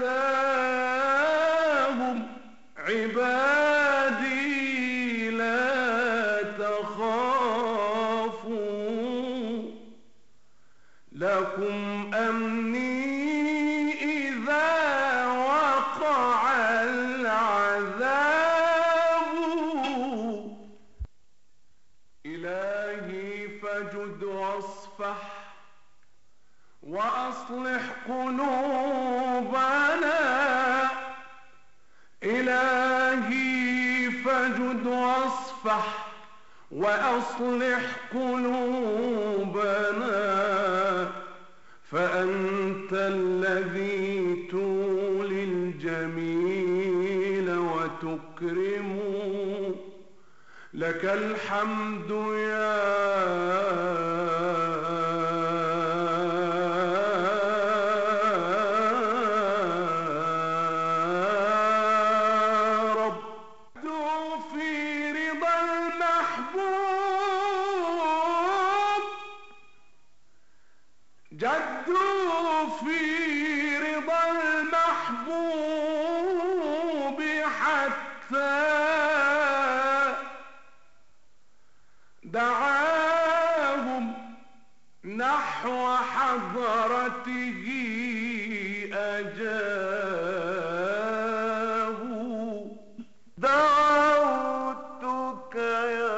ناداهم عبادي لا تخافوا. لكم أمني إذا وقع العذاب. إلهي فجد واصفح وأصلح قلوبنا إلهي فجد واصفح وأصلح قلوبنا فأنت الذي تولي الجميل وتكرم لك الحمد يا جدوا في رضا المحبوب حتى دعاهم نحو حضرته أجاه دعوتك يا